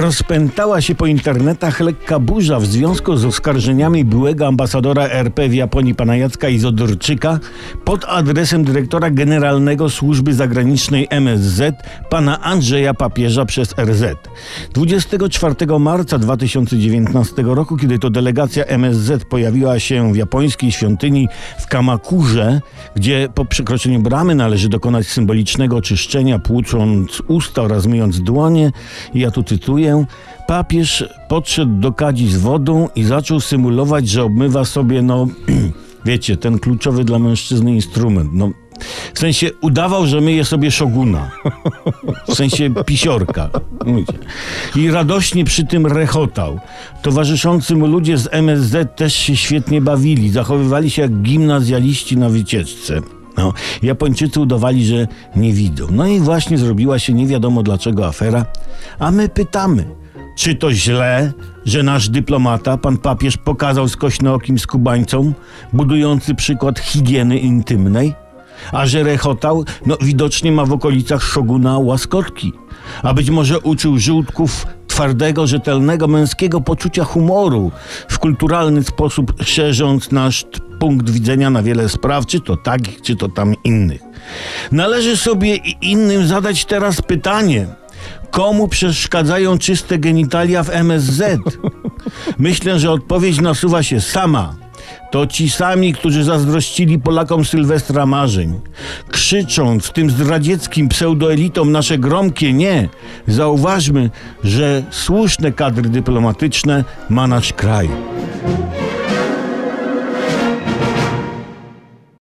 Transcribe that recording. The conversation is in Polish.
Rozpętała się po internetach lekka burza w związku z oskarżeniami byłego ambasadora RP w Japonii pana Jacka Izodorczyka pod adresem dyrektora generalnego służby zagranicznej MSZ pana Andrzeja Papieża przez RZ. 24 marca 2019 roku, kiedy to delegacja MSZ pojawiła się w japońskiej świątyni w Kamakurze, gdzie po przekroczeniu bramy należy dokonać symbolicznego oczyszczenia, płucząc usta oraz myjąc dłonie, ja tu cytuję, papież podszedł do kadzi z wodą i zaczął symulować, że obmywa sobie, no, wiecie, ten kluczowy dla mężczyzny instrument. No, w sensie udawał, że myje sobie szoguna. W sensie pisiorka. I radośnie przy tym rechotał. Towarzyszący mu ludzie z MSZ też się świetnie bawili. Zachowywali się jak gimnazjaliści na wycieczce. No, Japończycy udawali, że nie widzą. No i właśnie zrobiła się nie wiadomo dlaczego afera. A my pytamy, czy to źle, że nasz dyplomata, pan papież, pokazał skośnookim skubańcom, budujący przykład higieny intymnej? A że rechotał, no widocznie ma w okolicach szoguna łaskotki. A być może uczył żółtków twardego, rzetelnego, męskiego poczucia humoru, w kulturalny sposób szerząc nasz punkt widzenia na wiele spraw, czy to takich, czy to tam innych. Należy sobie i innym zadać teraz pytanie. Komu przeszkadzają czyste genitalia w MSZ? Myślę, że odpowiedź nasuwa się sama. To ci sami, którzy zazdrościli Polakom Sylwestra marzeń. Krzycząc tym zdradzieckim pseudoelitom nasze gromkie nie, zauważmy, że słuszne kadry dyplomatyczne ma nasz kraj.